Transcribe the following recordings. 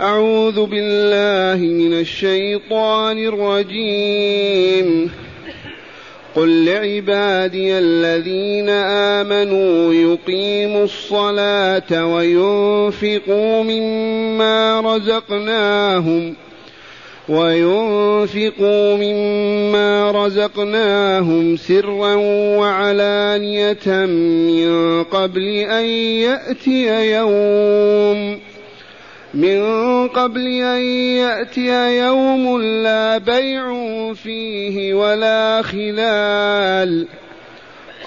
أعوذ بالله من الشيطان الرجيم. قل لعبادي الذين آمنوا يقيموا الصلاة وينفقوا مما رزقناهم وينفقوا مما رزقناهم سرا وعلانية من قبل أن يأتي يوم. من قبل أن يأتي يوم لا بيع فيه ولا خلال.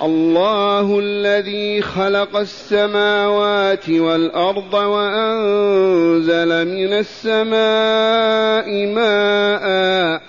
الله الذي خلق السماوات والأرض وأنزل من السماء ماءً.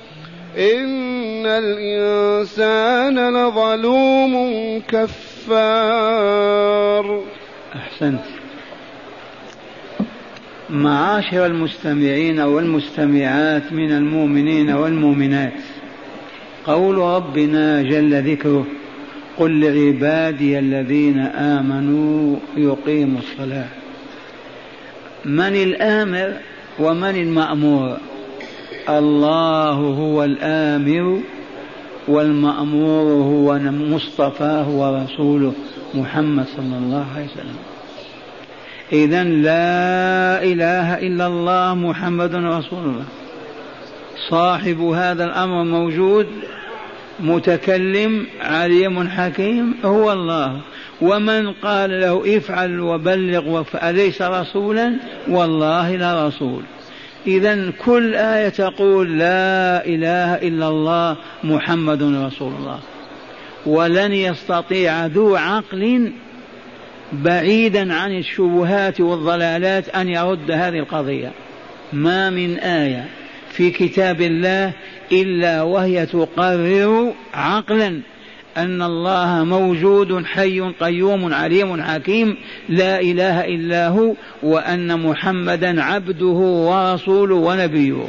إن الإنسان لظلوم كفار. أحسنت. معاشر المستمعين والمستمعات من المؤمنين والمؤمنات قول ربنا جل ذكره قل لعبادي الذين آمنوا يقيموا الصلاة. من الآمر ومن المأمور؟ الله هو الآمر والمأمور هو مصطفاه ورسوله محمد صلى الله عليه وسلم. إذا لا إله إلا الله محمد رسول الله. صاحب هذا الأمر موجود متكلم عليم حكيم هو الله. ومن قال له افعل وبلغ أليس رسولا؟ والله لا رسول. إذا كل آية تقول لا إله إلا الله محمد رسول الله. ولن يستطيع ذو عقل بعيدا عن الشبهات والضلالات أن يرد هذه القضية. ما من آية في كتاب الله إلا وهي تقرر عقلا. أن الله موجود حي قيوم عليم حكيم لا إله إلا هو وأن محمدا عبده ورسوله ونبيه.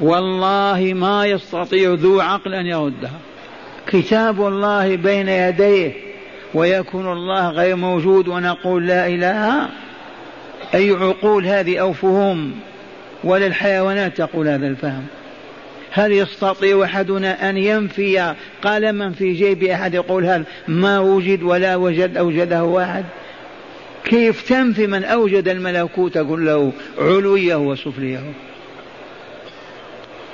والله ما يستطيع ذو عقل أن يردها كتاب الله بين يديه ويكون الله غير موجود ونقول لا إله. أي عقول هذه أو فهوم ولا الحيوانات تقول هذا الفهم. هل يستطيع أحدنا أن ينفي؟ قلما في جيب أحد يقول هذا. ما وجد ولا وجد أوجده واحد كيف تنفي من أوجد الملكوت؟ قل له علوية وسفلية.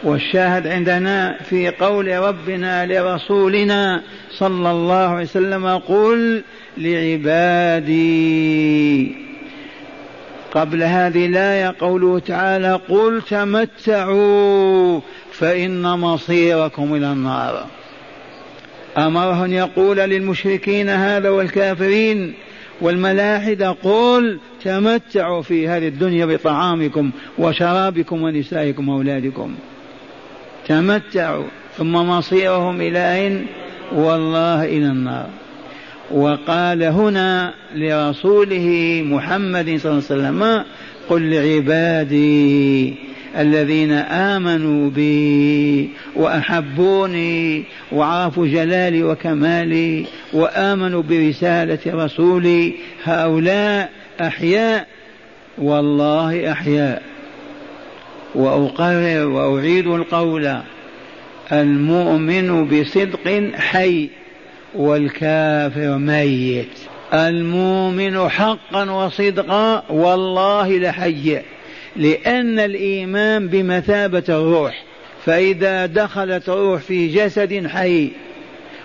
والشاهد عندنا في قول ربنا لرسولنا صلى الله عليه وسلم قل لعبادي. قبل هذه الآية قوله تعالى قل تمتعوا فإن مصيركم إلى النار. أمره أن يقول للمشركين هذا والكافرين والملاحدة قل تمتعوا في هذه الدنيا بطعامكم وشرابكم ونسائكم وأولادكم. تمتعوا ثم مصيرهم إلى أين؟ والله إلى النار. وقال هنا لرسوله محمد صلى الله عليه وسلم قل لعبادي الذين آمنوا بي وأحبوني وعرفوا جلالي وكمالي وآمنوا برسالة رسولي هؤلاء أحياء والله أحياء. وأقرر وأعيد القول المؤمن بصدق حي. والكافر ميت. المؤمن حقا وصدقا والله لحي. لأن الإيمان بمثابة الروح. فإذا دخلت روح في جسد حي.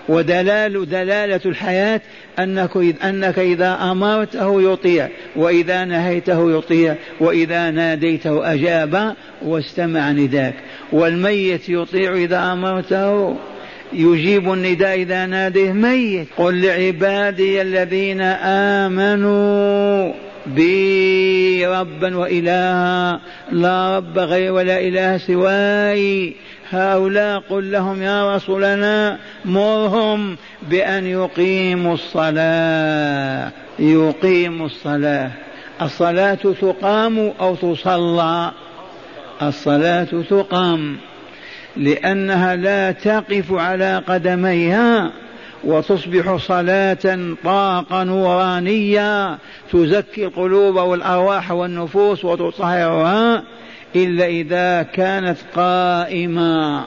ودلال دلالة الحياة أنك أنك إذا أمرته يطيع. وإذا نهيته يطيع. وإذا ناديته أجاب واستمع نداك والميت يطيع إذا أمرته يجيب النداء إذا ناديه ميت. قل لعبادي الذين آمنوا بي ربا وإلها لا رب غير ولا إله سواي. هؤلاء قل لهم يا رسولنا مرهم بأن يقيموا الصلاة. يقيموا الصلاة. الصلاة تقام أو تصلى؟ الصلاة تقام. لأنها لا تقف على قدميها وتصبح صلاة طاقة نورانية تزكي القلوب والأرواح والنفوس وتطهرها إلا إذا كانت قائمة.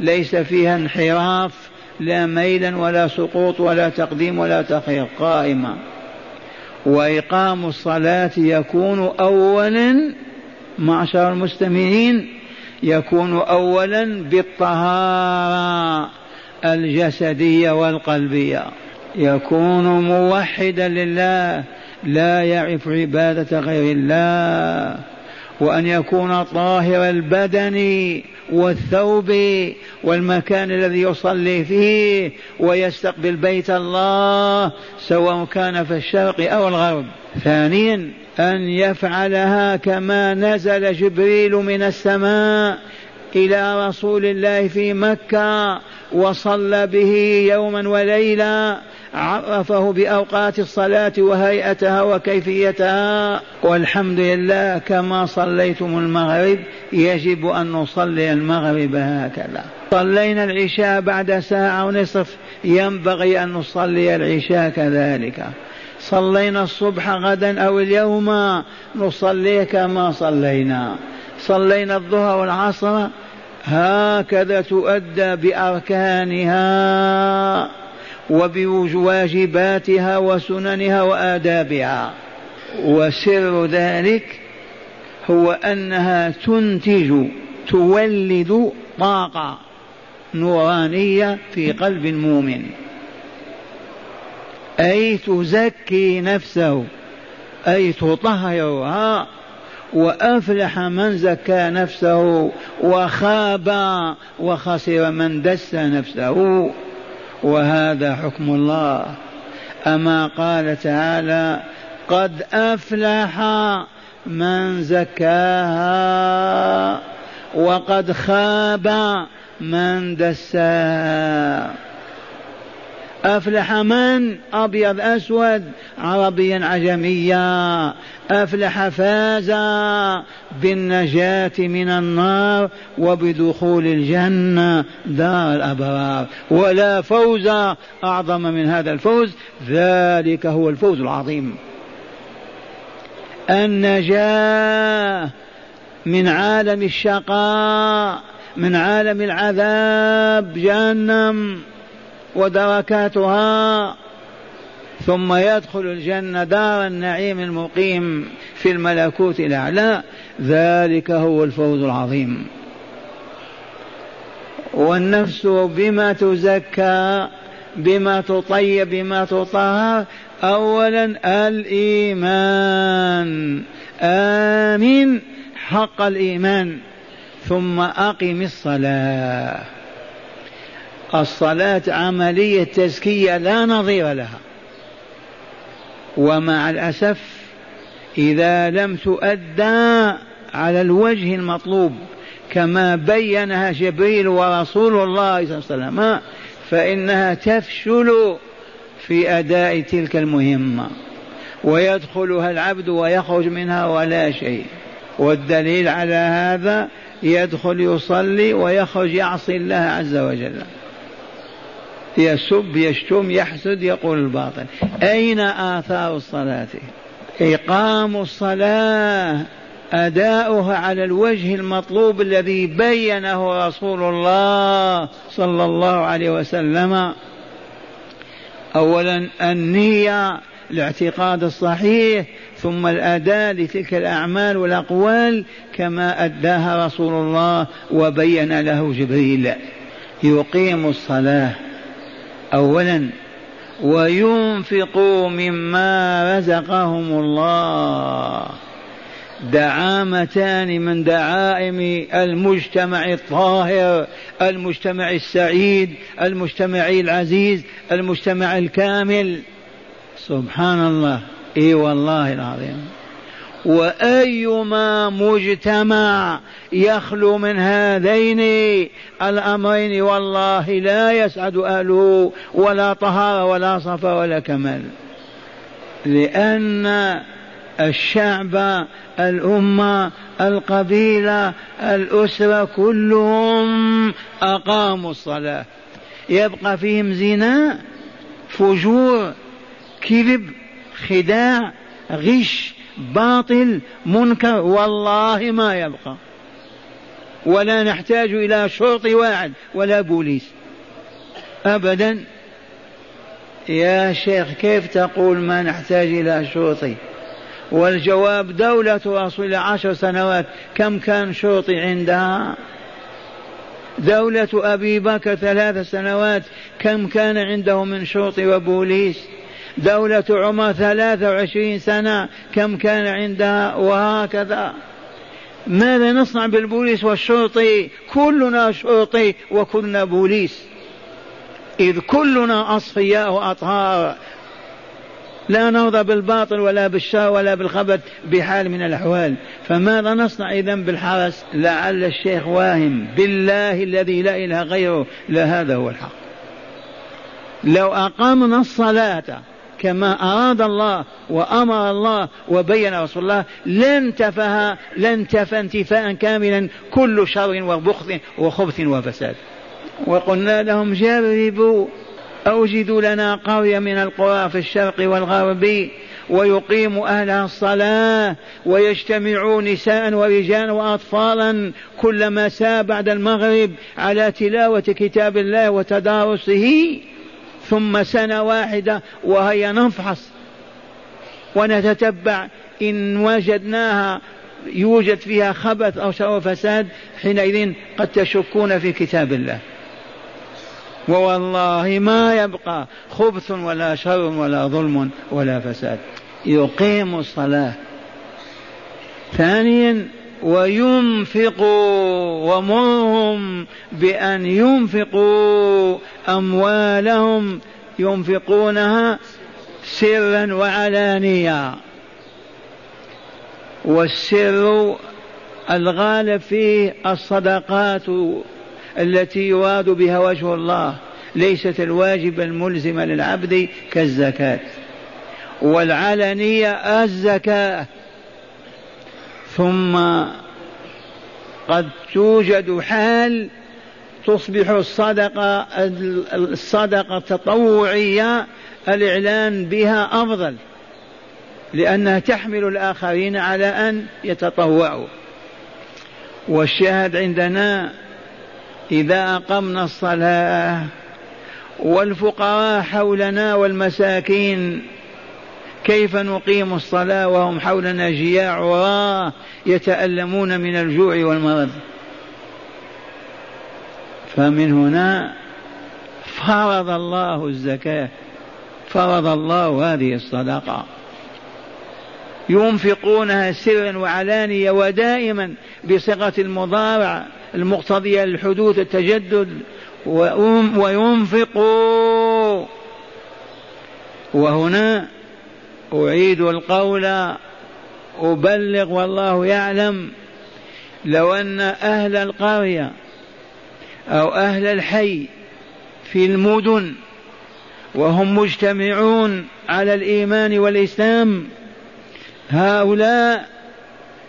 ليس فيها انحراف لا ميلا ولا سقوط ولا تقديم ولا تخير قائمة. وإقام الصلاة يكون أولا معشر المستمعين يكون أولا بالطهارة الجسدية والقلبية. يكون موحدا لله لا يعرف عبادة غير الله. وأن يكون طاهر البدن والثوب والمكان الذي يصلي فيه ويستقبل بيت الله سواء كان في الشرق أو الغرب. ثانيا أن يفعلها كما نزل جبريل من السماء إلى رسول الله في مكة وصلى به يوما وليلة عرفه بأوقات الصلاة وهيئتها وكيفيتها. والحمد لله كما صليتم المغرب يجب أن نصلي المغرب هكذا. صلينا العشاء بعد ساعة ونصف ينبغي أن نصلي العشاء كذلك. صلينا الصبح غدا أو اليوم نصلي كما صلينا. صلينا الظهر والعصر هكذا تؤدى بأركانها وبواجباتها وسننها وآدابها. وسر ذلك هو أنها تنتج تولد طاقة نورانية في قلب المؤمن. أي تزكي نفسه أي تطهرها وأفلح من زكى نفسه وخاب وخسر من دس نفسه. وهذا حكم الله. أما قال تعالى قد أفلح من زكاها وقد خاب من دساها. أفلح من أبيض أسود عربيا عجميا. أفلح فاز بالنجاة من النار وبدخول الجنة دار الأبرار. ولا فوز أعظم من هذا الفوز. ذلك هو الفوز العظيم. النجاة من عالم الشقاء من عالم العذاب جهنم. ودركاتها ثم يدخل الجنة دار النعيم المقيم في الملكوت الأعلى. ذلك هو الفوز العظيم. والنفس بما تزكى بما تطيب بما تطهر. أولا الإيمان. آمن حق الإيمان. ثم أقم الصلاة. الصلاة عملية تزكية لا نظير لها. ومع الأسف إذا لم تؤدى على الوجه المطلوب كما بينها جبريل ورسول الله صلى الله عليه وسلم فإنها تفشل في أداء تلك المهمة. ويدخلها العبد ويخرج منها ولا شيء. والدليل على هذا يدخل يصلي ويخرج يعصي الله عز وجل. يسب يشتم يحسد يقول الباطل. أين آثار الصلاة؟ إقام الصلاة أداؤها على الوجه المطلوب الذي بينه رسول الله صلى الله عليه وسلم. أولا النية الاعتقاد الصحيح ثم الأداء لتلك الأعمال والأقوال كما أداها رسول الله وبين له جبريل. يقيم الصلاة. أولا وينفقوا مما رزقهم الله. دعامتان من دعائم المجتمع الطاهر المجتمع السعيد المجتمع العزيز المجتمع الكامل. سبحان الله. إي والله العظيم. وأيما مجتمع يخلو من هذين الأمرين والله لا يسعد أهله ولا طهارة ولا صفا ولا كمال. لأن الشعب الأمة القبيلة الأسرة كلهم أقاموا الصلاة. يبقى فيهم زنا فجور كذب خداع غش باطل منكر والله ما يبقى. ولا نحتاج إلى شرطي واحد ولا بوليس. أبدا. يا شيخ كيف تقول ما نحتاج إلى شرطي؟ والجواب دولة رسول عشر سنوات كم كان شرطي عندها؟ دولة أبي بكر ثلاث سنوات كم كان عنده من شرطي وبوليس؟ دولة عمر ثلاثة وعشرين سنة كم كان عندها وهكذا. ماذا نصنع بالبوليس والشرطي؟ كلنا شرطي وكلنا بوليس. إذ كلنا أصفياء وأطهار. لا نرضى بالباطل ولا بالشر ولا بالخبث بحال من الأحوال. فماذا نصنع إذا بالحرس؟ لعل الشيخ واهم. بالله الذي لا إله غيره لا هذا هو الحق. لو أقامنا الصلاة كما أراد الله وأمر الله وبين رسول الله. لانتفها لانتفى انتفاء كاملا كل شر وبخث وخبث وفساد. وقلنا لهم جربوا أوجدوا لنا قرية من القرى في الشرق والغرب ويقيم أهلها الصلاة ويجتمعوا نساء ورجالا وأطفالا كل مساء بعد المغرب على تلاوة كتاب الله وتدارسه. ثم سنة واحدة وهي نفحص ونتتبع. إن وجدناها يوجد فيها خبث أو شر فساد حينئذ قد تشكون في كتاب الله. ووالله ما يبقى خبث ولا شر ولا ظلم ولا فساد. يقيم الصلاة. ثانيا وينفقوا ومرهم بأن ينفقوا أموالهم ينفقونها سرا وعلانية. والسر الغالب فيه الصدقات التي يراد بها وجه الله ليست الواجب الملزمة للعبد كالزكاة. والعلنية الزكاة. ثم قد توجد حال تصبح الصدقة الصدقة التطوعية الإعلان بها أفضل لأنها تحمل الآخرين على أن يتطوعوا. والشاهد عندنا إذا أقمنا الصلاة والفقراء حولنا والمساكين كيف نقيم الصلاة وهم حولنا جياع عراة يتألمون من الجوع والمرض. فمن هنا فرض الله الزكاة فرض الله هذه الصدقة. ينفقونها سرا وعلانية ودائما بصيغة المضارع المقتضية للحدوث التجدد وينفقوا. وهنا أعيد القول أبلغ والله يعلم لو أن أهل القرية أو أهل الحي في المدن وهم مجتمعون على الإيمان والإسلام هؤلاء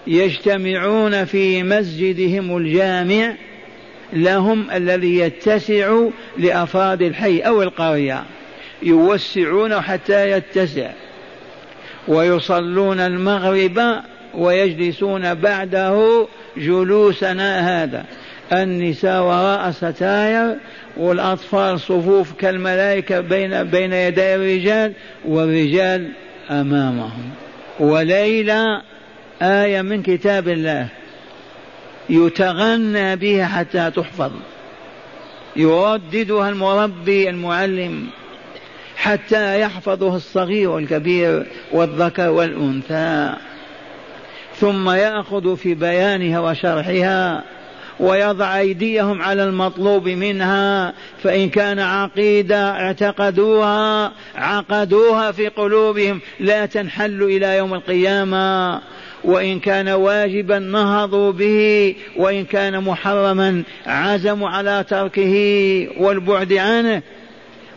يجتمعون في مسجدهم الجامع لهم الذي يتسع لأفراد الحي أو القرية يوسعونه حتى يتسع. ويصلون المغرب ويجلسون بعده جلوسنا هذا. النساء وراء ستاير والأطفال صفوف كالملائكة بين بين يدي الرجال والرجال أمامهم. وليلة آية من كتاب الله. يتغنى بها حتى تحفظ. يرددها المربي المعلم. حتى يحفظه الصغير والكبير والذكر والأنثى. ثم يأخذ في بيانها وشرحها ويضع أيديهم على المطلوب منها فإن كان عقيدة اعتقدوها عقدوها في قلوبهم لا تنحل إلى يوم القيامة. وإن كان واجبا نهضوا به وإن كان محرما عزموا على تركه والبعد عنه.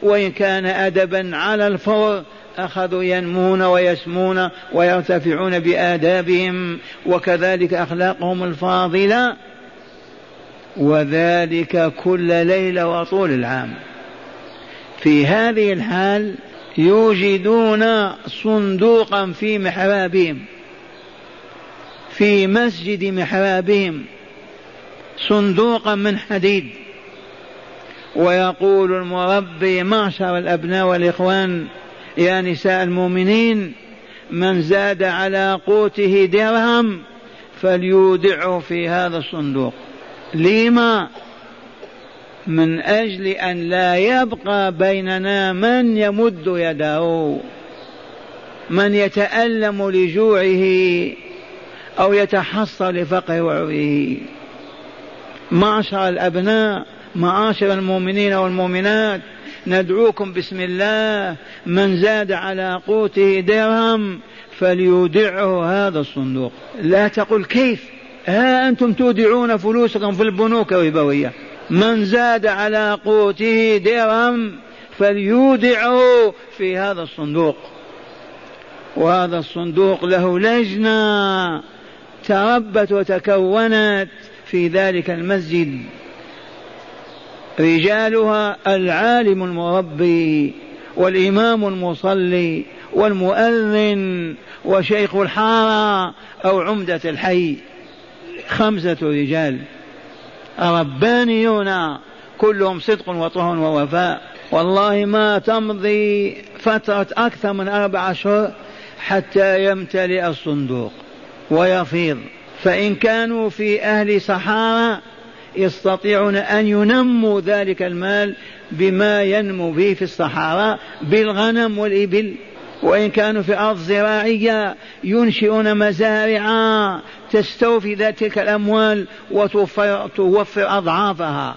وإن كان أدبا على الفور أخذوا ينمون ويسمون ويرتفعون بآدابهم وكذلك أخلاقهم الفاضلة وذلك كل ليلة وطول العام. في هذه الحال يوجدون صندوقا في محرابهم في مسجد محرابهم صندوقا من حديد. ويقول المربي معشر الأبناء والإخوان يا نساء المؤمنين من زاد على قوته درهم فليودعه في هذا الصندوق. لما؟ من أجل أن لا يبقى بيننا من يمد يده من يتألم لجوعه أو يتحصى لفقر وعوره معشر الأبناء؟ معاشر المؤمنين والمؤمنات ندعوكم بسم الله. من زاد على قوته درهم فليودعه هذا الصندوق. لا تقل كيف؟ ها أنتم تودعون فلوسكم في البنوك الربوية. من زاد على قوته درهم فليودعه في هذا الصندوق. وهذا الصندوق له لجنة تربت وتكونت في ذلك المسجد. رجالها العالم المربي والإمام المصلي والمؤذن وشيخ الحارة أو عمدة الحي. خمسة رجال. ربانيون. كلهم صدق وطهر ووفاء. والله ما تمضي فترة أكثر من أربع أشهر حتى يمتلئ الصندوق ويفيض. فإن كانوا في أهل صحارى يستطيعون أن ينموا ذلك المال بما ينمو به في الصحراء بالغنم والإبل. وإن كانوا في أرض زراعية ينشئون مزارع تستوفي تلك الأموال وتوفر توفر أضعافها.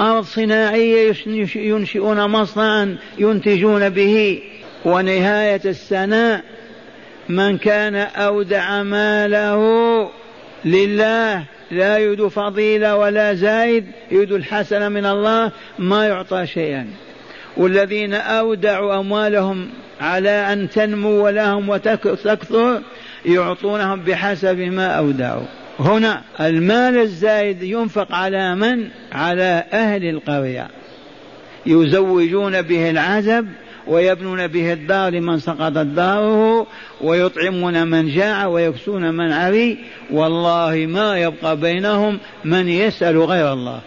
أرض صناعية ينشئون مصنعا ينتجون به. ونهاية السنة من كان أودع ماله لله لا يريد فضيلة ولا زايد يريد الحسنة من الله ما يعطى شيئا. والذين أودعوا أموالهم على أن تنمو لهم وتكثر يعطونهم بحسب ما أودعوا. هنا المال الزايد ينفق على من؟ على أهل القرية. يزوجون به العزب ويبنون به الدار لمن سقطت داره ويطعمون من جاع ويكسون من عري والله ما يبقى بينهم من يسأل غير الله.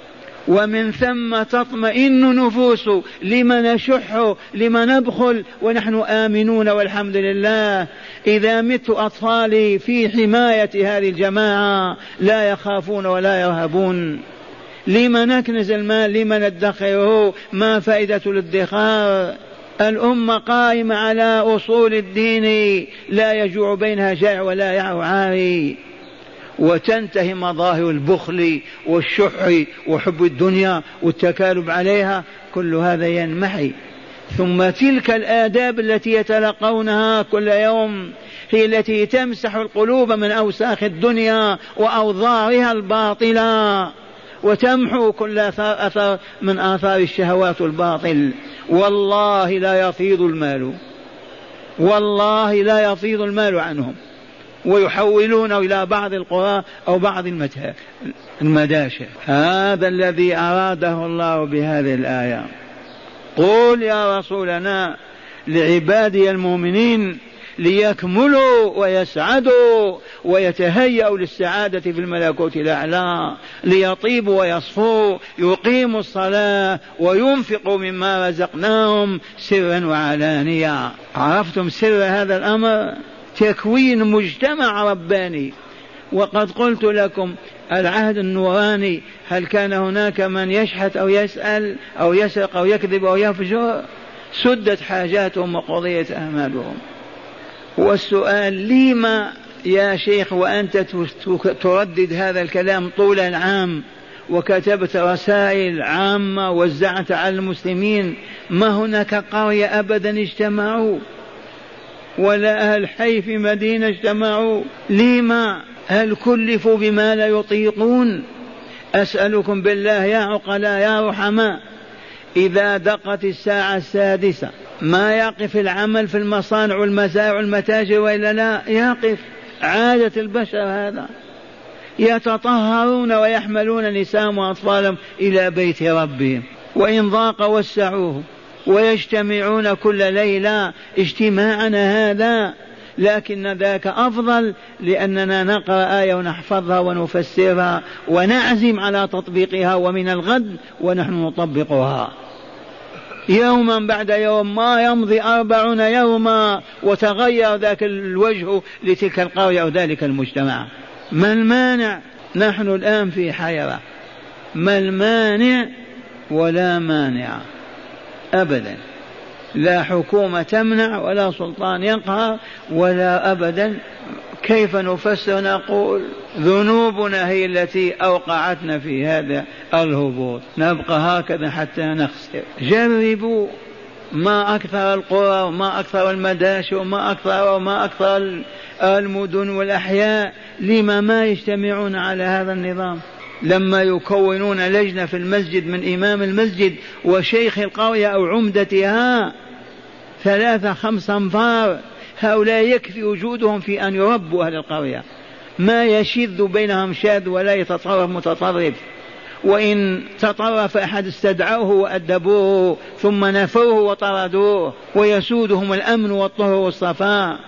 ومن ثم تطمئن نفوس لمن نشح لمن نبخل ونحن آمنون والحمد لله. إذا مت أطفالي في حماية هذه الجماعة لا يخافون ولا يرهبون. لما نكنز المال لما ندخره ما فائدة الادخار؟ الأمة قائمة على أصول الدين لا يجوع بينها جائع ولا يعو عاري. وتنتهي مظاهر البخل والشح وحب الدنيا والتكالب عليها. كل هذا ينمحي. ثم تلك الآداب التي يتلقونها كل يوم هي التي تمسح القلوب من أوساخ الدنيا وأوضارها الباطلة. وتمحو كل أثر من آثار الشهوات الباطل. والله لا يفيض المال. والله لا يفيض المال عنهم. ويحولونه إلى بعض القرى أو بعض المداشر. هذا الذي أراده الله بهذه الآية. قول يا رسولنا لعبادي المؤمنين ليكملوا ويسعدوا ويتهيأوا للسعادة في الملكوت الأعلى ليطيبوا ويصفوا يقيموا الصلاة وينفقوا مما رزقناهم سرا وعلانية. عرفتم سر هذا الأمر؟ تكوين مجتمع رباني. وقد قلت لكم العهد النوراني هل كان هناك من يشحت أو يسأل أو يسرق أو يكذب أو يفجر؟ سدت حاجاتهم وقضيت آمالهم والسؤال لما يا شيخ وأنت تردد هذا الكلام طول العام وكتبت رسائل عامة وزعت على المسلمين ما هناك قرية أبدا اجتمعوا؟ ولا أهل حي في مدينة اجتمعوا؟ لما هل كلفوا بما لا يطيقون؟ أسألكم بالله يا عقلاء يا رحماء إذا دقت الساعة السادسة ما يقف العمل في المصانع والمزارع والمتاجر وإلا لا؟ يقف. عادة البشر هذا. يتطهرون ويحملون نساءهم وأطفالهم إلى بيت ربهم وإن ضاق وسعوه ويجتمعون كل ليلة. اجتماعنا هذا لكن ذاك أفضل لأننا نقرأ آية ونحفظها ونفسرها ونعزم على تطبيقها ومن الغد ونحن نطبقها. يوما بعد يوم ما يمضي أربعون يوما وتغير ذاك الوجه لتلك القرية أو ذلك المجتمع. ما المانع؟ نحن الآن في حيرة. ما المانع ولا مانع. أبدا. لا حكومة تمنع ولا سلطان يقهر ولا أبدا. كيف نفسر نقول ذنوبنا هي التي أوقعتنا في هذا الهبوط؟ نبقى هكذا حتى نخسر. جربوا ما أكثر القرى وما أكثر المداشي وما أكثر وما أكثر المدن والأحياء. لما ما يجتمعون على هذا النظام؟ لما يكونون لجنة في المسجد من إمام المسجد وشيخ القرية أو عمدتها ثلاثة خمس أنفار هؤلاء يكفي وجودهم في أن يربوا أهل القرية. ما يشذ بينهم شاذ ولا يتطرف متطرف. وإن تطرف أحد استدعوه وأدبوه ثم نفوه وطردوه ويسودهم الأمن والطهر والصفاء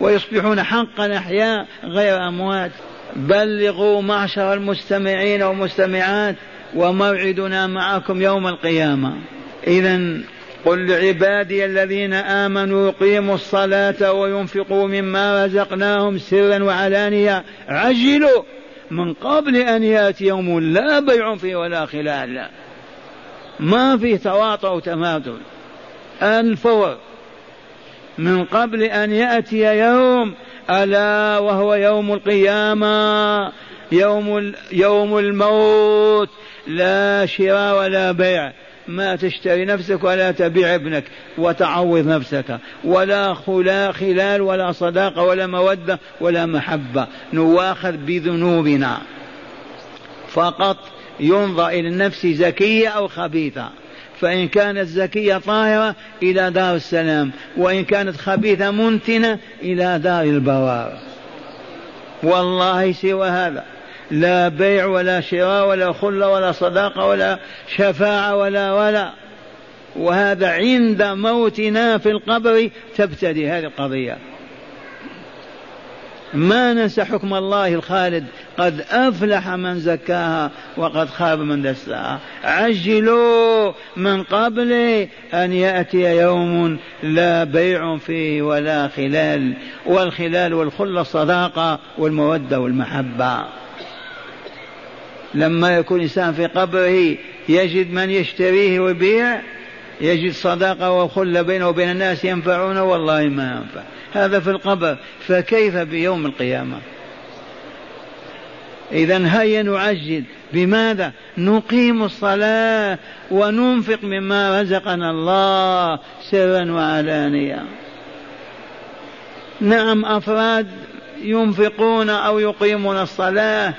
ويصبحون حقا أحياء غير أموات. بلغوا معشر المستمعين والمستمعات وموعدنا معكم يوم القيامة. إذا قل لعبادي الذين آمنوا يقيموا الصلاة وينفقوا مما رزقناهم سرا وعلانية. عجلوا! من قبل أن يأتي يوم لا بيع فيه ولا خلال. ما فيه تواطؤ وتماثل. الفور من قبل أن يأتي يوم ألا وهو يوم القيامة يوم يوم الموت. لا شراء ولا بيع. ما تشتري نفسك ولا تبيع ابنك وتعوض نفسك. ولا خلا خلال ولا صداقة ولا مودة ولا محبة. نواخذ بذنوبنا. فقط ينظر إلى النفس زكية أو خبيثة. فإن كانت زكية طاهرة إلى دار السلام وإن كانت خبيثة منتنة إلى دار البوار. والله سوى هذا. لا بيع ولا شراء ولا خلة ولا صداقة ولا شفاعة ولا ولا. وهذا عند موتنا في القبر تبتدي هذه القضية. ما ننسى حكم الله الخالد؟ قد أفلح من زكاها وقد خاب من دساها. عجلوا من قبل أن يأتي يوم لا بيع فيه ولا خلال والخلال والخلة الصداقة والمودة والمحبة. لما يكون الإنسان في قبره يجد من يشتريه ويبيع يجد صداقة وخلة بينه وبين الناس ينفعونه؟ والله ما ينفع. هذا في القبر فكيف بيوم القيامة؟ إذا هيا نعجل بماذا؟ نقيم الصلاة وننفق مما رزقنا الله سرا وعلانية. نعم أفراد ينفقون أو يقيمون الصلاة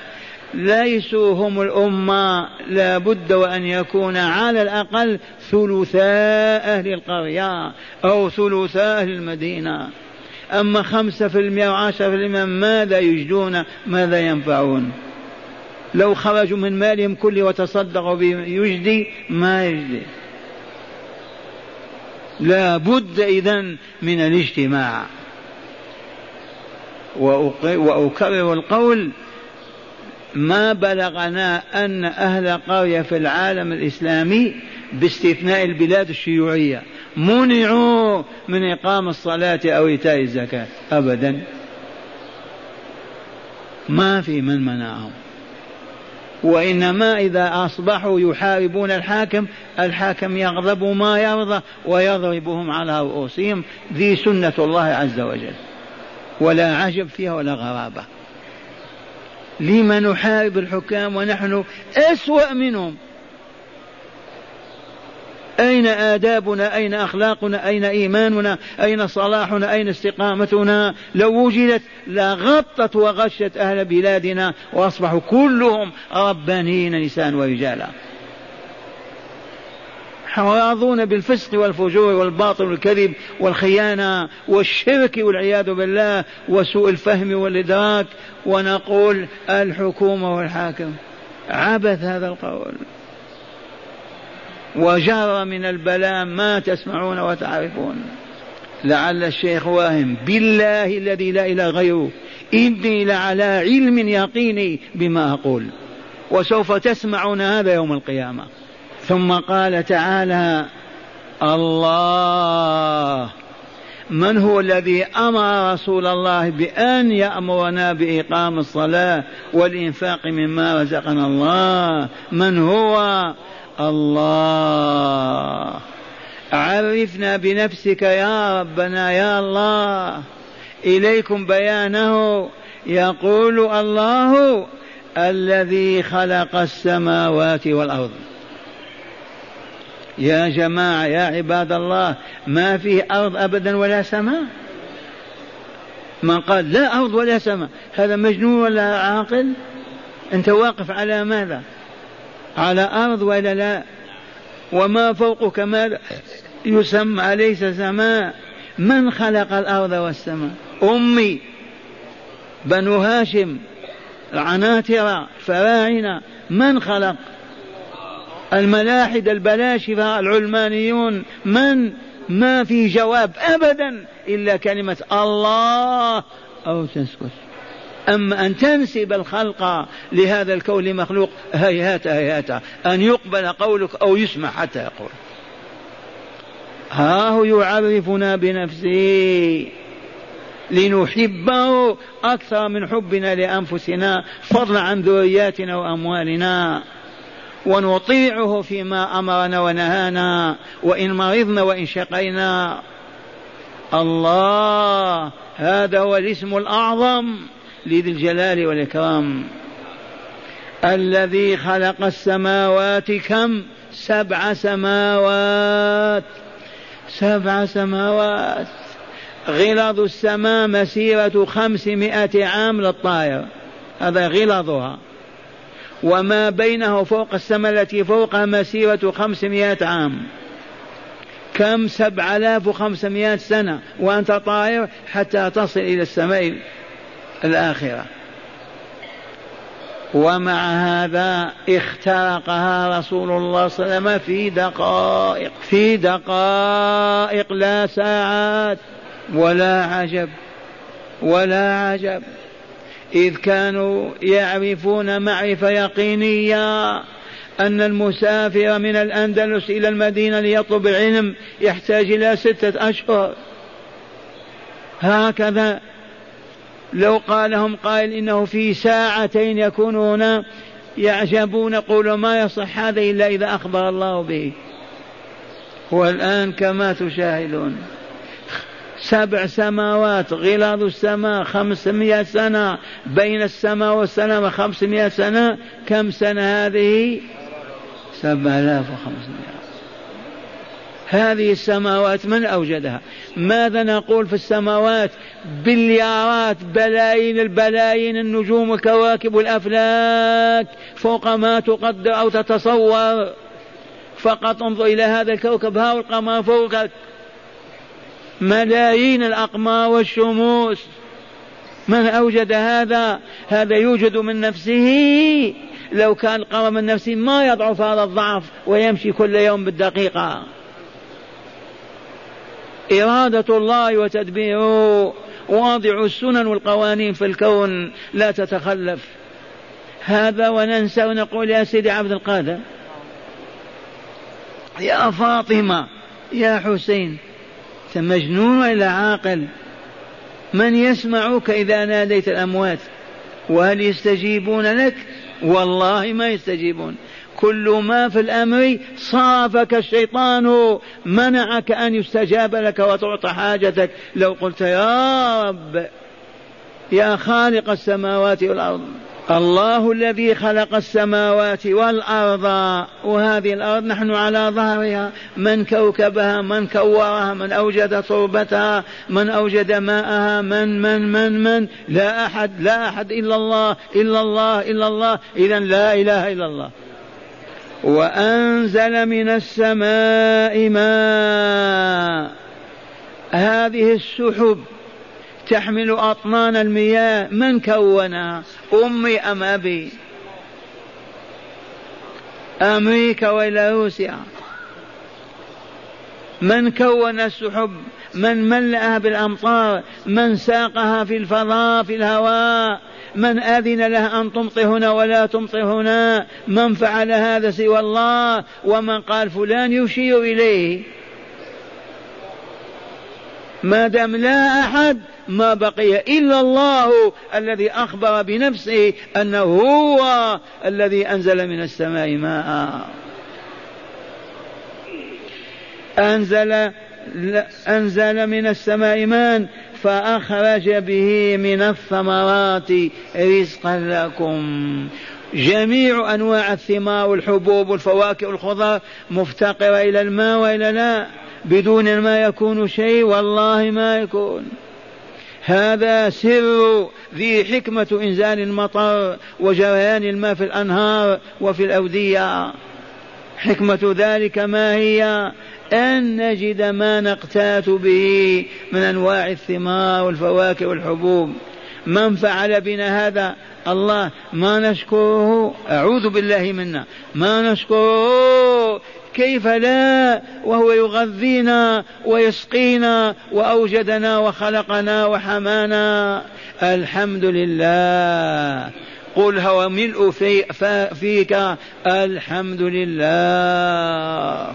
ليسوا هم الأمة لا بد وأن يكون على الأقل ثلثاء أهل القرية أو ثلثاء أهل المدينة. أما خمسة في المئة وعشرة في المئة ماذا يجدون؟ ماذا ينفعون؟ لو خرجوا من مالهم كله وتصدقوا به يجدي؟ ما يجدي. لا بد إذن من الاجتماع. وأكرر القول ما بلغنا أن أهل قرية في العالم الإسلامي باستثناء البلاد الشيوعية. منعوا من إقام الصلاة أو إيتاء الزكاة. أبدا. ما في من منعهم. وإنما إذا أصبحوا يحاربون الحاكم الحاكم يغضب ما يرضى ويضربهم على رؤوسهم. ذي سنة الله عز وجل. ولا عجب فيها ولا غرابة. لما نحارب الحكام ونحن أسوأ منهم. أين آدابنا؟ أين أخلاقنا؟ أين إيماننا؟ أين صلاحنا؟ أين استقامتنا؟ لو وجدت لغطت وغشت أهل بلادنا وأصبحوا كلهم ربانيين نساء ورجالا. راضون بالفسق والفجور والباطل والكذب والخيانة والشرك والعياذ بالله وسوء الفهم والإدراك ونقول الحكومة والحاكم. عبث هذا القول. وجار من البلاء ما تسمعون وتعرفون. لعل الشيخ واهم بالله الذي لا إله غيره إني لعلى علم يقيني بما أقول. وسوف تسمعون هذا يوم القيامة. ثم قال تعالى الله. من هو الذي أمر رسول الله بأن يأمرنا بإقام الصلاة والإنفاق مما رزقنا الله؟ من هو؟ الله. عرفنا بنفسك يا ربنا يا الله. إليكم بيانه. يقول الله الذي خلق السماوات والأرض. يا جماعة يا عباد الله ما فيه أرض أبدا ولا سماء. من قال لا أرض ولا سماء. هذا مجنون ولا عاقل؟ أنت واقف على ماذا؟ على أرض ولا لا؟ وما فوقك ما يسمى ليس سماء؟ من خلق الأرض والسماء؟ أمي بنو هاشم العناترة فراعنة من خلق؟ الملاحدة البلاشفة العلمانيون من؟ ما في جواب أبدا إلا كلمة الله أو تسكت. أما أن تنسب الخلق لهذا الكون لمخلوق هيهات هيهات. أن يقبل قولك أو يسمع حتى يقول. ها هو يعرفنا بنفسه. لنحبه أكثر من حبنا لأنفسنا فضلا عن ذرياتنا وأموالنا. ونطيعه فيما أمرنا ونهانا وإن مرضنا وإن شقينا. الله هذا هو الاسم الأعظم. لذي الجلال والإكرام. الذي خلق السماوات كم؟ سبع سماوات. سبع سماوات. غلظ السماء مسيرة خمسمائة عام للطائر. هذا غلظها. وما بينه فوق السماء التي فوقها مسيرة خمسمائة عام. كم؟ سبع آلاف وخمسمائة سنة. وأنت طائر حتى تصل إلى السماء. الآخرة. ومع هذا اخترقها رسول الله صلى الله عليه وسلم في دقائق في دقائق لا ساعات ولا عجب ولا عجب. إذ كانوا يعرفون معرفة يقينية أن المسافر من الأندلس إلى المدينة ليطلب العلم يحتاج إلى ستة أشهر. هكذا لو قال لهم قائل إنه في ساعتين يكون هنا يعجبون يقولوا ما يصح هذا إلا إذا أخبر الله به. والآن كما تشاهدون. سبع سماوات غلاظ السماء خمسمائة سنة بين السماء والسماء خمسمائة سنة. كم سنة هذه؟ سبع آلاف وخمسمائة. هذه السماوات من أوجدها؟ ماذا نقول في السماوات؟ بليارات بلايين البلايين النجوم والكواكب والأفلاك فوق ما تقدر أو تتصور. فقط انظر إلى هذا الكوكب ها القمر فوقك. ملايين الأقمار والشموس. من أوجد هذا؟ هذا يوجد من نفسه. لو كان القمر من نفسه ما يضعف هذا الضعف ويمشي كل يوم بالدقيقة. إرادة الله وتدبيره واضع السنن والقوانين في الكون لا تتخلف. هذا وننسى ونقول يا سيدي عبد القادر يا فاطمة يا حسين أنت مجنون ولا عاقل؟ من يسمعك إذا ناديت الأموات؟ وهل يستجيبون لك؟ والله ما يستجيبون. كل ما في الأمر صافك الشيطان منعك أن يستجاب لك وتعطى حاجتك. لو قلت يا رب يا خالق السماوات والأرض الله الذي خلق السماوات والأرض وهذه الأرض نحن على ظهرها. من كوكبها من كورها من أوجد تربتها من أوجد ماءها من من من من. لا أحد لا أحد إلا الله إلا الله إلا الله. إذا لا إله إلا الله. وأنزل من السماء ماء. هذه السحب تحمل أطنان المياه. من كونها؟ أمي أم أبي؟ أمريكا وإلى روسيا. من كون السحب؟ من ملأها بالأمطار؟ من ساقها في الفضاء في الهواء؟ من أذن له أن تمطر هنا ولا تمطر هنا من فعل هذا سوى الله؟ ومن قال فلان يشير إليه. ما دام لا أحد ما بقي إلا الله الذي أخبر بنفسه أنه هو الذي أنزل من السماء ماء. أنزل أنزل من السماء ماء. فأخرج به من الثمرات رزقا لكم. جميع أنواع الثمار والحبوب والفواكه والخضار مفتقرة إلى الماء وإلى لا بدون الماء يكون شيء والله ما يكون. هذا سر ذي حكمة إنزال المطر وجريان الماء في الأنهار وفي الأودية. حكمة ذلك ما هي؟ أن نجد ما نقتات به من أنواع الثمار والفواكه والحبوب. من فعل بنا هذا؟ الله. ما نشكره؟ أعوذ بالله منا. ما نشكره؟ كيف لا؟ وهو يغذينا ويسقينا وأوجدنا وخلقنا وحمانا. الحمد لله. قل هو ملء في فيك. الحمد لله.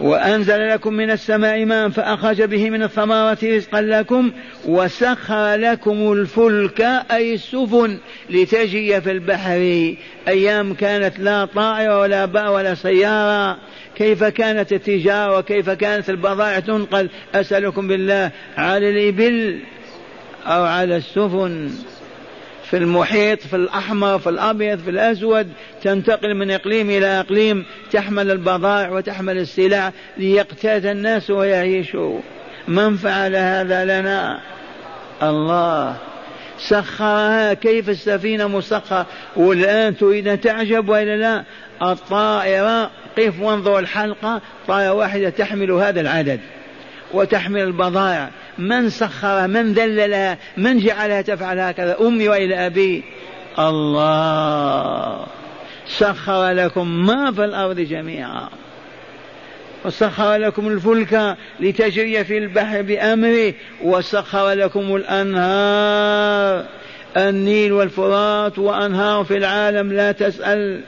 وأنزل لكم من السماء ماء فأخرج به من الثمرات رزقا لكم وسخر لكم الفلك أي السفن لتجري في البحر. أيام كانت لا طائرة ولا باء ولا سيارة. كيف كانت التجارة وكيف كانت البضائع تنقل؟ أسألكم بالله على الإبل أو على السفن. في المحيط في الأحمر في الأبيض في الأسود تنتقل من إقليم إلى إقليم تحمل البضائع وتحمل السلع ليقتات الناس ويعيشوا. من فعل هذا لنا؟ الله. سخرها كيف السفينة مسخرة والآن تريد أن تعجب وإلا لا؟ الطائرة قف وانظر الحلقة طائرة واحدة تحمل هذا العدد. وتحمل البضائع. من سخر من ذللها من جعلها تفعل هكذا؟ أمي وإلى أبي. الله. سخر لكم ما في الأرض جميعا. وسخر لكم الفلك لتجري في البحر بأمره. وسخر لكم الأنهار. النيل والفرات وأنهار في العالم لا تسأل.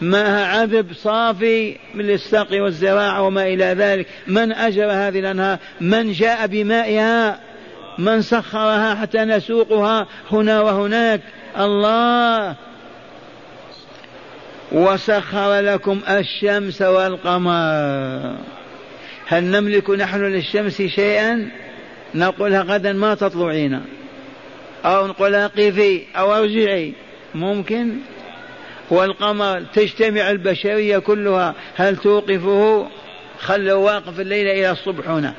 ماءها عذب صافي من السقي والزراعة وما إلى ذلك. من أجر هذه الأنهار؟ من جاء بمائها؟ من سخرها حتى نسوقها؟ هنا وهناك. الله! وسخر لكم الشمس والقمر. هل نملك نحن للشمس شيئا؟ نقولها غدا ما تطلعين أو نقولها قفي أو أرجعي. ممكن؟ والقمر تجتمع البشرية كلها. هل توقفه؟ خلوا واقف الليل إلى الصبح هنا.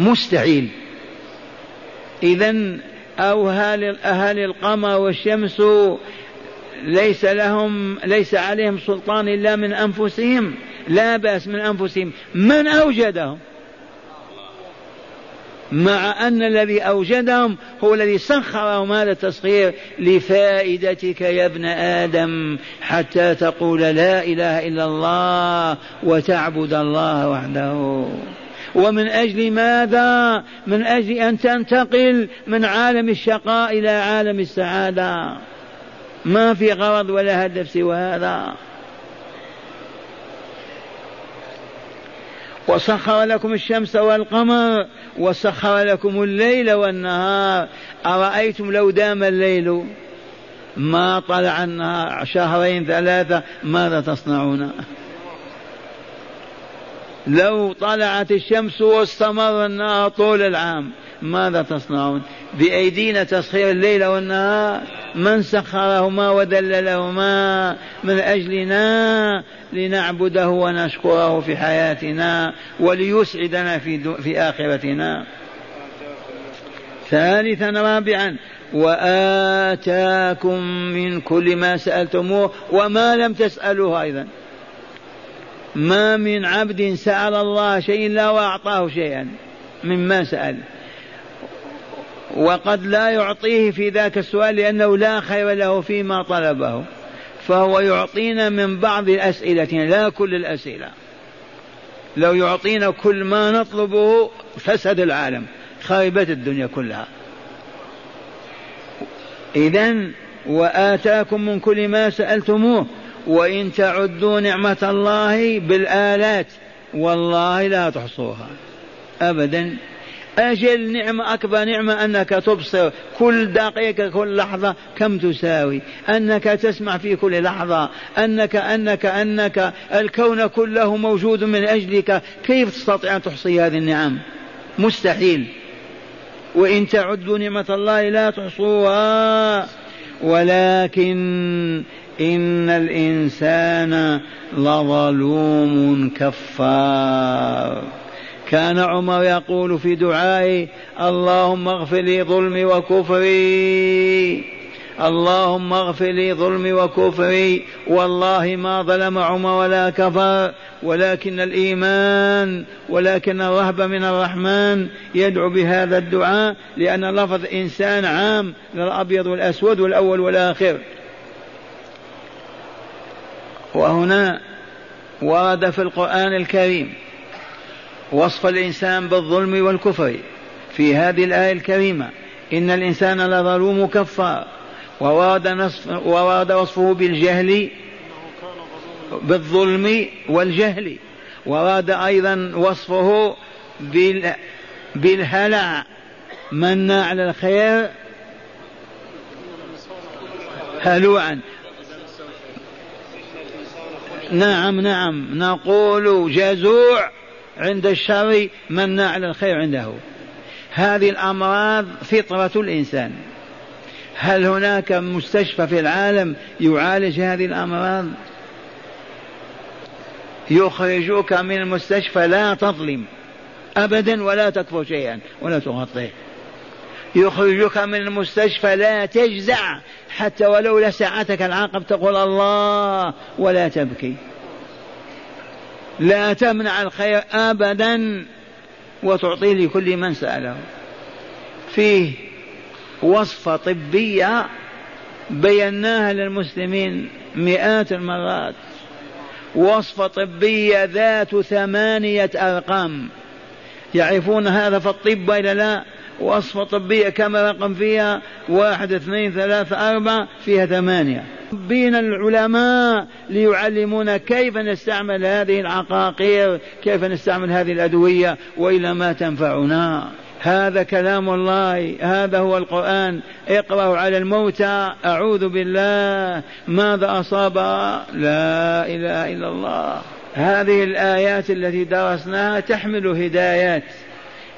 مستحيل. إذا أو أهل القمر والشمس ليس لهم ليس عليهم سلطان إلا من أنفسهم. لا بأس من أنفسهم. من أوجدهم؟ مع أن الذي أوجدهم هو الذي سخرهم هذا التسخير لفائدتك يا ابن آدم حتى تقول لا إله إلا الله وتعبد الله وحده. ومن أجل ماذا؟ من أجل أن تنتقل من عالم الشقاء إلى عالم السعادة. ما في غرض ولا هدف سوى هذا. وسخر لكم الشمس والقمر وسخر لكم الليل والنهار. أرأيتم لو دام الليل ما طلع النهار شهرين ثلاثة ماذا تصنعون؟ لو طلعت الشمس واستمر النهار طول العام ماذا تصنعون؟ بأيدينا تسخير الليل والنهار؟ من سخرهما ودللهما؟ من أجلنا؟ لنعبده ونشكره في حياتنا وليسعدنا في, في آخرتنا. ثالثا رابعا وآتاكم من كل ما سألتموه وما لم تسألوه أيضا. ما من عبد سأل الله شيء إلا وأعطاه شيئا مما سأل. وقد لا يعطيه في ذاك السؤال لأنه لا خير له فيما طلبه. فهو يعطينا من بعض الأسئلة لا كل الأسئلة. لو يعطينا كل ما نطلبه فسد العالم خربت الدنيا كلها. إذا وآتاكم من كل ما سألتموه وإن تعدوا نعمة الله بالآلات والله لا تحصوها. أبدا. أجل نعمة أكبر نعمة أنك تبصر كل دقيقة كل لحظة كم تساوي. أنك تسمع في كل لحظة. أنك أنك أنك الكون كله موجود من أجلك. كيف تستطيع أن تحصي هذه النعم؟ مستحيل. وإن تعدوا نعمة الله لا تحصوها. ولكن إن الإنسان لظلوم كفار. كان عمر يقول في دعائه اللهم اغفر لي ظلمي وكفري. اللهم اغفر لي ظلمي وكفري. والله ما ظلم عمر ولا كفر ولكن الإيمان ولكن الرهبه من الرحمن يدعو بهذا الدعاء لأن لفظ إنسان عام للابيض والأسود والأول والآخر. وهنا ورد في القرآن الكريم وصف الإنسان بالظلم والكفر. في هذه الآية الكريمة إن الإنسان لظلوم كفار وورد, وورد وصفه بالجهل بالظلم والجهل. وراد أيضا وصفه بال بالهلع منا على الخير؟ هلوعا. نعم نعم. نقول جزوع. عند الشر مناع على الخير عنده. هذه الأمراض فطرة الإنسان. هل هناك مستشفى في العالم يعالج هذه الأمراض؟ يخرجوك من المستشفى لا تظلم أبدا ولا تكفر شيئا ولا تغطيه يخرجك من المستشفى لا تجزع حتى ولو لسعتك العقب تقول الله ولا تبكي. لا تمنع الخير أبدا وتعطيه لكل من سأله. فيه وصفة طبية بيناها للمسلمين مئات المرات. وصفة طبية ذات ثمانية أرقام. يعرفون هذا في الطب إلى لا؟ وصفة طبية كم رقم فيها؟ واحد اثنين ثلاثة أربعة فيها ثمانية. بين العلماء ليعلمونا كيف نستعمل هذه العقاقير كيف نستعمل هذه الأدوية وإلى ما تنفعنا. هذا كلام الله هذا هو القرآن. اقرأوا على الموتى. أعوذ بالله. ماذا أصاب؟ لا إله إلا الله. هذه الآيات التي درسناها تحمل هدايات.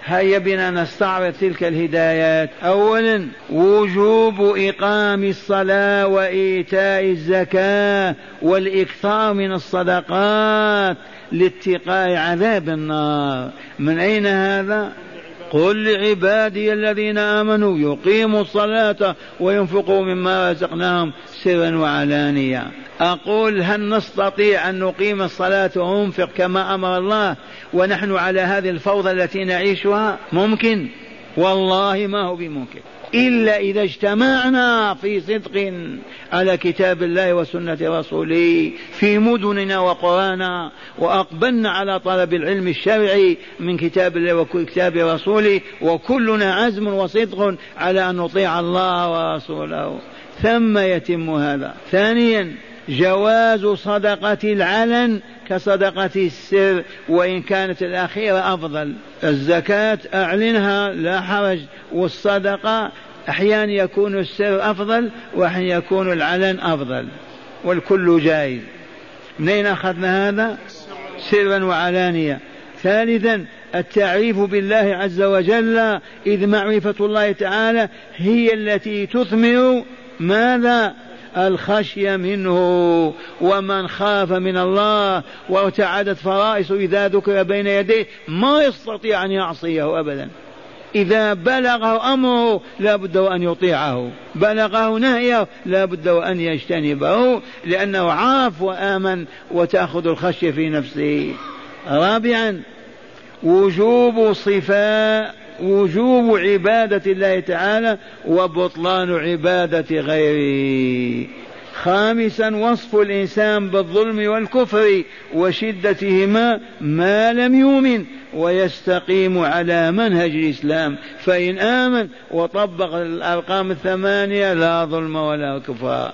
هيا بنا نستعرض تلك الهدايات. اولا وجوب إقام الصلاة وإيتاء الزكاة والإكثار من الصدقات لاتقاء عذاب النار. من أين هذا؟ قل لعبادي الذين آمنوا يقيموا الصلاة وينفقوا مما رزقناهم سرا وعلانية. أقول هل نستطيع أن نقيم الصلاة وننفق كما أمر الله؟ ونحن على هذه الفوضى التي نعيشها ممكن؟ والله ما هو بممكن. إلا إذا اجتمعنا في صدق على كتاب الله وسنة رسوله في مدننا وقرانا وأقبلنا على طلب العلم الشرعي من كتاب الله وكتاب رسوله وكلنا عزم وصدق على أن نطيع الله ورسوله. ثم يتم هذا. ثانيا جواز صدقة العلن كصدقة السر وإن كانت الأخيرة أفضل. الزكاة أعلنها لا حرج. والصدقة أحيانا يكون السر أفضل وأحيانا يكون العلن أفضل. والكل جائز. منين أخذنا هذا؟ سرا وعلانية. ثالثا التعريف بالله عز وجل إذ معرفة الله تعالى هي التي تثمر ماذا؟ الخشية منه ومن خاف من الله وارتعدت فرائص إذا ذكر بين يديه ما يستطيع أن يعصيه أبدا. إذا بلغه أمره لا بد وأن يطيعه. بلغه نهيه لا بد وأن يجتنبه لأنه عاف وآمن وتأخذ الخشية في نفسه. رابعا وجوب صفاء وجوب عبادة الله تعالى وبطلان عبادة غيره. خامسا وصف الإنسان بالظلم والكفر وشدتهما ما لم يؤمن ويستقيم على منهج الإسلام. فإن آمن وطبق الأرقام الثمانية لا ظلم ولا كفر.